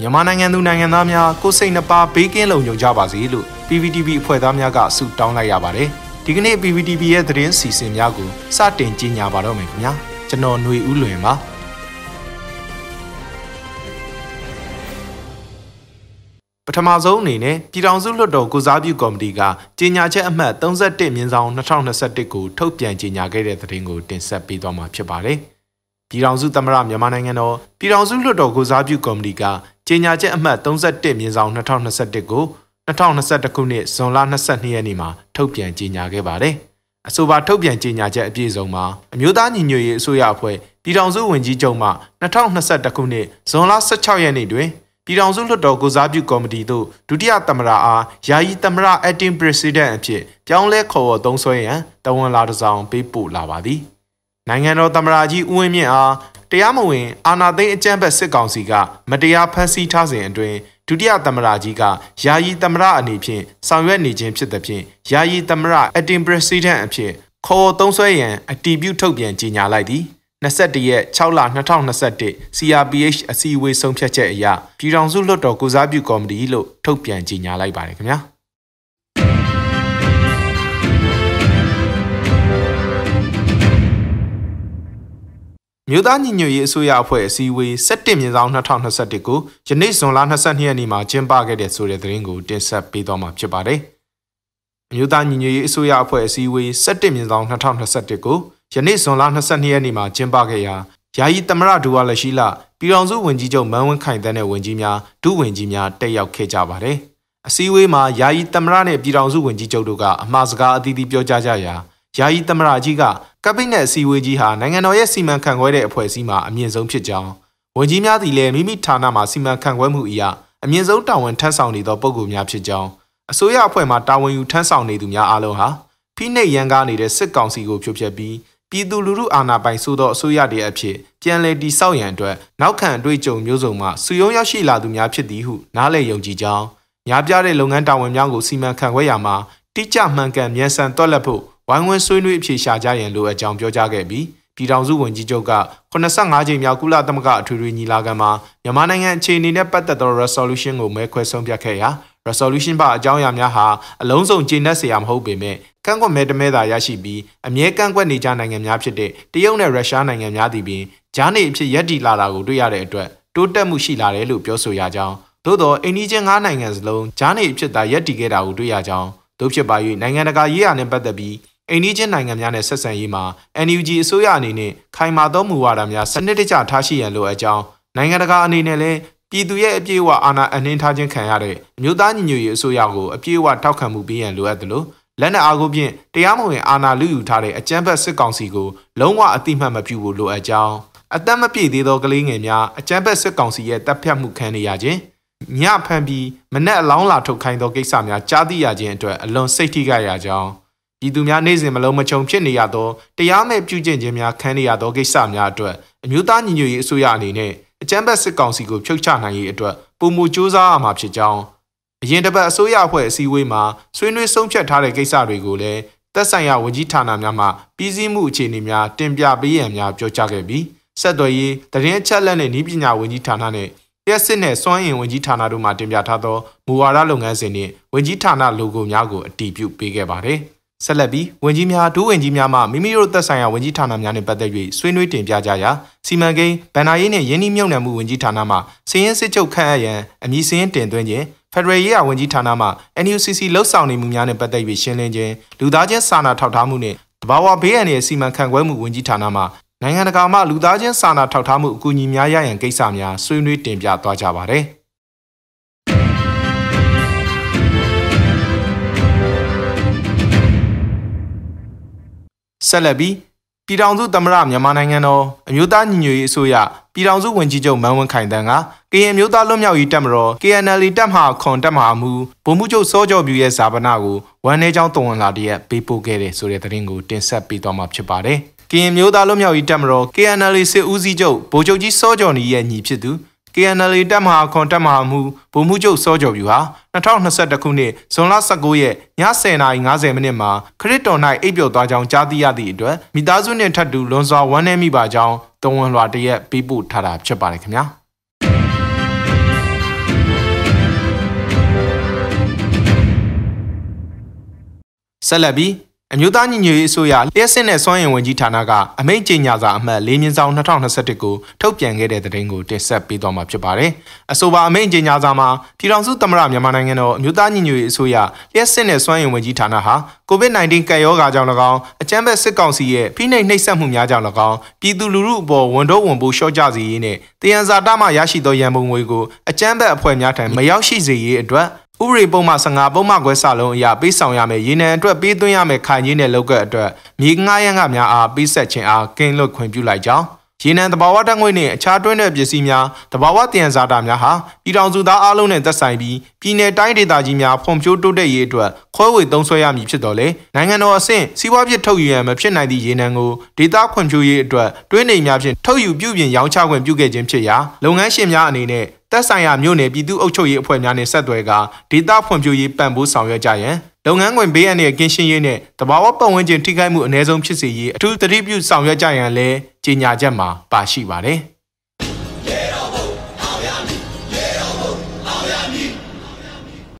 မြန်မာနိုင်ငံသူနိုင်ငံသားများကိုစိတ်နှပါဘေးကင်းလုံခြုံကြပါစေလို့ PVTV အဖွဲ့သားများကဆုတောင်းလိုက်ရပါတယ်။ဒီကနေ့ PVTV ရဲ့သတင်းစီစဉ်များကိုစတင်ကြီးညာပါတော့မယ်ခင်ဗျာ။ကျွန်တော်ຫນွေဦးလွင်ပါပထမဆုံးအနေနဲ့ပြည်ထောင်စုလွှတ်တော်ကုစားပြုကော်မတီကကြေညာချက်အမှတ်31မြင်းဆောင်2021ကိုထုတ်ပြန်ကြေညာခဲ့တဲ့သတင်းကိုတင်ဆက်ပေးသွားမှာဖြစ်ပါတယ်။ ပြည်ထောင်စုသမ္မတမြန်မာနိုင်ငံတော်ပြည်ထောင်စုလွှတ်တော်ကုစားပြုကော်မတီကကြေညာချက်အမှတ်31မြင်းဆောင်2021ကို2021ခုနှစ်ဇွန်လ22ရက်နေ့မှာထုတ်ပြန်ကြေညာခဲ့ပါတယ်။အဆိုပါထုတ်ပြန်ကြေညာချက်အပြည့်အစုံမှာအမျိုးသားညီညွတ်ရေးအစိုးရအဖွဲ့ပြည်ထောင်စုဝန်ကြီးချုပ်မှ2021ခုနှစ်ဇွန်လ16ရက်နေ့တွင်ပြည်ထောင်စုလွှတ်တော်ကိုစားပြုကော်မတီသို့ဒုတိယသမ္မတအားယာယီသမ္မတ acting president အဖြစ်ပြောင်းလဲခေါ်ဝေါ်သုံးစွဲရန်တဝန်လာတစ်စောင်ပေးပို့လာပါသည် နိုင်ငံတော်သမ္မတကြီးဦးဝင်းမြင့်အားတရားမဝင်အာဏာသိမ်းအကြမ်းဖက်စစ်ကောင်စီကမတရားဖမ်းဆီးထားစဉ်အတွင်းဒုတိယသမ္မတကြီးကယာယီသမ္မတအနေဖြင့်ဆောင်ရွက်နေခြင်းဖြစ်သဖြင့်ယာယီသမ္မတ acting president အဖြစ်ခေါ်သုံးစွဲရန်အတည်ပြုထုတ်ပြန်ကြေညာလိုက်သည်21ရက်6လ2021 CRPH အစည်းအဝေးဆုံးဖြတ်ချက်အရပြည်ထောင်စုလွှတ်တော်ကုစားပြုကော်မတီလို့ထုတ်ပြန်ကြေညာလိုက်ပါတယ်ခင်ဗျာ မြို့သားညီညွတ်ရေးအစိုးရအဖွဲ့အစည်းအဝေး17မြင်းဆောင်2021ကိုယနေ့ဇွန်လ22ရက်နေ့မှာကျင်းပခဲ့တဲ့ဆိုတဲ့သတင်းကိုတင်ဆက်ပေးသွားမှာဖြစ်ပါတယ်။မြို့သားညီညွတ်ရေးအစိုးရအဖွဲ့အစည်းအဝေး17မြင်းဆောင်2021ကိုယနေ့ဇွန်လ22ရက်နေ့မှာကျင်းပခဲ့ရာယာယီသမရဒူဝါလက်ရှိလပြည်ထောင်စုဝန်ကြီးချုပ်မန်းဝင်းခိုင်တဲ့ဝန်ကြီးများဒုဝန်ကြီးများတက်ရောက်ခဲ့ကြပါတယ်။အစည်းအဝေးမှာယာယီသမရနဲ့ပြည်ထောင်စုဝန်ကြီးချုပ်တို့ကအမှားစကားအသီးသီးပြောကြားကြရာယာယီသမရကြီးက ကပိနက်အစည်းအဝေးကြီးဟာနိုင်ငံတော်ရဲ့စီမံခန့်ခွဲတဲ့အဖွဲ့အစည်းမှာအမြင့်ဆုံးဖြစ်ကြောင်းဝန်ကြီးများသည်လည်းမိမိဌာနမှာစီမံခန့်ခွဲမှုအရာအမြင့်ဆုံးတာဝန်ထမ်းဆောင်နေသောပုဂ္ဂိုလ်များဖြစ်ကြောင်းအစိုးရအဖွဲ့မှတာဝန်ယူထမ်းဆောင်နေသူများအားလုံးဟာဖိနှိပ်ရန်ကားနေတဲ့စစ်ကောင်စီကိုဖြိုဖျက်ပြီးပြည်သူလူထုအာဏာပိုင်ဆိုသောအစိုးရတွေအဖြစ်ပြန်လည်တည်ဆောက်ရန်အတွက်နောက်ခံအတွေ့အကြုံမျိုးစုံမှစုယုံရောက်ရှိလာသူများဖြစ်သည်ဟုနားလည်ယုံကြည်ကြောင်းညာပြတဲ့လုပ်ငန်းတာဝန်များကိုစီမံခန့်ခွဲရမှာတိကျမှန်ကန်မြန်ဆန်တွက်လက်ဖို့ ဝိုင်းဝန်းဆွေးနွေးအဖြေရှာကြရန်လိုအပ်ကြောင်းပြောကြားခဲ့ပြီးပြည်ထောင်စုဝန်ကြီးချုပ်က85ကြိမ်မြောက်ကုလသမဂ္ဂအထွေထွေညီလာခံမှာမြန်မာနိုင်ငံအခြေအနေနဲ့ပတ်သက်သော resolution ကိုမဲခွဲဆုံးဖြတ်ခဲ့ရာ resolution ပါအကြောင်းအရာများဟာအလုံးစုံကျေနပ်စရာမဟုတ်ပေမဲ့ကန့်ကွက်မဲတမဲသာရရှိပြီးအမြဲကန့်ကွက်နေကြနိုင်ငံများဖြစ်တဲ့တရုတ်နဲ့ရုရှားနိုင်ငံများသည်ပင်ဂျားနေအဖြစ်ရပ်တည်လာတာကိုတွေ့ရတဲ့အတွက်တိုးတက်မှုရှိလာတယ်လို့ပြောဆိုရကြောင်းသို့သောအိန္ဒိချင်း၅နိုင်ငံစလုံးဂျားနေအဖြစ်သာရပ်တည်ခဲ့တာကိုတွေ့ရကြောင်းတို့ဖြစ်ပါ၍နိုင်ငံတကာရေးရာနဲ့ပတ်သက်ပြီး အိန္ဒိချင်းနိုင်ငံများနဲ့ဆက်ဆံရေးမှာ NUG အစိုးရအနေနဲ့ခိုင်မာသောမူဝါဒများစနစ်တကျထားရှိရန်လိုအပ်ကြောင်းနိုင်ငံတကာအနေနဲ့လည်းပြည်သူရဲ့အပြည့်အဝအာဏာအနှင်းထားခြင်းခံရတဲ့အမျိုးသားညီညွတ်ရေးအစိုးရကိုအပြည့်အဝထောက်ခံမှုပေးရန်လိုအပ်တယ်လို့လက်နက်အားကိုဖြင့်တရားမဝင်အာဏာလုယူထားတဲ့အကြမ်းဖက်စစ်ကောင်စီကိုလုံးဝအတိမတ်မပြုဖို့လိုအပ်ကြောင်းအသက်မပြည့်သေးသောကလေးငယ်များအကြမ်းဖက်စစ်ကောင်စီရဲ့တပ်ဖြတ်မှုခံနေရခြင်းညဖန်ပြီးမနက်အလောင်းလာထုတ်ခိုင်းသောကိစ္စများကြားသိရခြင်းအတွက်အလွန်စိတ်ထိခိုက်ရကြောင်း ပြည်သူများနေ့စဉ်မလုံးမချုံဖြစ်နေရသောတရားမဲ့ပြုကျင့်ခြင်းများခံနေရသောကိစ္စများအတွက်အမျိုးသားညီညွတ်ရေးအစိုးရအနေနဲ့အကြမ်းဖက်စစ်ကောင်စီကိုဖြုတ်ချနိုင်ရေးအတွက်ပုံမူစ조사ရမှာဖြစ်ကြောင်းအရင်တစ်ပတ်အစိုးရအဖွဲ့အစည်းအဝေးမှာဆွေးနွေးဆုံးဖြတ်ထားတဲ့ကိစ္စတွေကိုလည်းသက်ဆိုင်ရာဝန်ကြီးဌာနများမှပြည်စည်းမှုအခြေအနေများတင်ပြပေးရန်များပြောကြားခဲ့ပြီးဆက်သွယ်ရေးတရင်အချက်လက်နဲ့ဤပညာဝန်ကြီးဌာနနဲ့ရက်စစ်နဲ့စွမ်းအင်ဝန်ကြီးဌာနတို့မှတင်ပြထားသောမူဝါဒလုပ်ငန်းစဉ်နှင့်ဝန်ကြီးဌာန logo များကိုအတည်ပြုပေးခဲ့ပါတယ်။ ဆက်လက်ပြီးဝန်ကြီးများဒုဝန်ကြီးများမှမိမိတို့သက်ဆိုင်ရာဝန်ကြီးဌာနများနှင့်ပတ်သက်၍ဆွေးနွေးတင်ပြကြရာစီမံကိန်းဗန်နာရေးနှင့်ယင်းနှိမ့်မြုံနယ်မှုဝန်ကြီးဌာနမှစည်ရင်းစစ်ချုပ်ခန့်အပ်ရန်အမည်စည်ရင်းတင်သွင်းခြင်းဖက်ဒရယ်ရေးရာဝန်ကြီးဌာနမှ NUCC လှုပ်ဆောင်နေမှုများနှင့်ပတ်သက်၍ရှင်းလင်းခြင်းလူသားချင်းစာနာထောက်ထားမှုနှင့်တဘာဝဘေးအန္တရာယ်စီမံခန့်ခွဲမှုဝန်ကြီးဌာနမှနိုင်ငံတကာမှလူသားချင်းစာနာထောက်ထားမှုအကူအညီများရရန်ကိစ္စများဆွေးနွေးတင်ပြသွားကြပါသည် ဆက်လက်ပြီးပြည်ထောင်စုသမ္မတမြန်မာနိုင်ငံတော်အမျိုးသားညီညွတ်ရေးအစိုးရပြည်ထောင်စုဝန်ကြီးချုပ်မန်းဝင်းခိုင်တန်းကကရင်မျိုးသားလွတ်မြောက်ရေးတပ်မတော် KNL တပ်မဟာခွန်တပ်မဟာမူဗိုလ်မှူးချုပ်စောကျော်ပြူရဲ့ဇာပနာကိုဝန်내ချောင်းတုံဝင်လာတဲ့ပေးပို့ခဲ့တဲ့ဆိုတဲ့သတင်းကိုတင်ဆက်ပေးသွားမှာဖြစ်ပါတယ်။ကရင်မျိုးသားလွတ်မြောက်ရေးတပ်မတော် KNL စစ်ဦးစီးချုပ်ဗိုလ်ချုပ်ကြီးစောကျော်နီရဲ့ညီဖြစ်သူ KNL တပ်မဟာခွန်တပ်မဟာမှုဗိုလ်မှူးချုပ်စောကျော်ဖြူဟာ2021ခုနှစ်ဇွန်လ19ရက်ည10:50မိနစ်မှာခရစ်တော်၌အိပ်ပျော်သွားကြောင်းကြားသိရသည့်အတွက်မိသားစုနှင့်ထပ်တူလွန်စွာဝမ်းနည်းမိပါကြောင်းတဝန်လွှာတရက်ပေးပို့ထားတာဖြစ်ပါတယ်ခင်ဗျာ။ဆက်လက်ပြီး အမျိုးသားညီညွတ်ရေးအစိုးရလျှက်စစ်နဲ့စွမ်းရင်ဝင်ကြီးဌာနကအမိန့်ကြေညာစာအမှတ်၄မြင်းဆောင်2021ကိုထုတ်ပြန်ခဲ့တဲ့သတင်းကိုတင်ဆက်ပေးသွားမှာဖြစ်ပါတယ်။အဆိုပါအမိန့်ကြေညာစာမှာပြည်ထောင်စုသမ္မတမြန်မာနိုင်ငံတော်အမျိုးသားညီညွတ်ရေးအစိုးရလျှက်စစ်နဲ့စွမ်းရင်ဝင်ကြီးဌာနဟာ COVID-19 ကပ်ရောဂါကြောင့်၎င်းအကြမ်းဖက်စစ်ကောင်စီရဲ့ဖိနှိပ်နှိပ်စက်မှုများကြောင့်၎င်းပြည်သူလူထုအပေါ်ဝန်တော့ဝန်ပိုးလျှော့ချစေရေးနဲ့တယံဇာတမှရရှိသောရန်ပုံငွေကိုအကြမ်းဖက်အဖွဲ့များထံမရောက်ရှိစေရေးအတွက် ဥပဒေပုံမှ15ပုံမှခွဲစလုံးအရာပေးဆောင်ရမယ်ရေနံအတွက်ပေးသွင်းရမယ်ခိုင်ကြီးနဲ့လောက်ကအတွက်မြေငှားရမ်းကများအားပေးဆက်ခြင်းအားကင်းလွတ်ခွင့်ပြုလိုက်ကြောင်း ရေနံတဘာဝတက်ငွေနှင့်အခြားတွင်းတဲ့ပစ္စည်းများတဘာဝတယံဇာတာများဟာပြည်ထောင်စုသားအလုံးနဲ့သက်ဆိုင်ပြီးပြည်내တိုင်းဒေသကြီးများဖွံ့ဖြိုးတိုးတက်ရေးအတွက်ခွဲဝေသုံးစွဲရမည်ဖြစ်တော်လေနိုင်ငံတော်အဆင့်စီးပွားဖြစ်ထုတ်ယူရန်မဖြစ်နိုင်သည့်ရေနံကိုဒေသဖွံ့ဖြိုးရေးအတွက်တွင်းနေများဖြင့်ထုတ်ယူပြုပြင်ရောင်းချခွင့်ပြုခဲ့ခြင်းဖြစ်ရာလုပ်ငန်းရှင်များအနေနဲ့သက်ဆိုင်ရာမြို့နယ်ပြည်သူ့အုပ်ချုပ်ရေးအဖွဲ့များနဲ့ဆက်သွယ်ကာဒေသဖွံ့ဖြိုးရေးပံ့ပိုးဆောင်ရွက်ကြရန်လုပ်ငန်းခွင်ဘေးအန္တရာယ်ကင်းရှင်းရေးနဲ့တဘာဝပတ်ဝန်းကျင်ထိခိုက်မှုအ ਨੇ ဆုံးဖြစ်စေရေးအထူးသတိပြုဆောင်ရွက်ကြရန်လည်း ကြေညာချက်မှာပါရှိပါတယ်။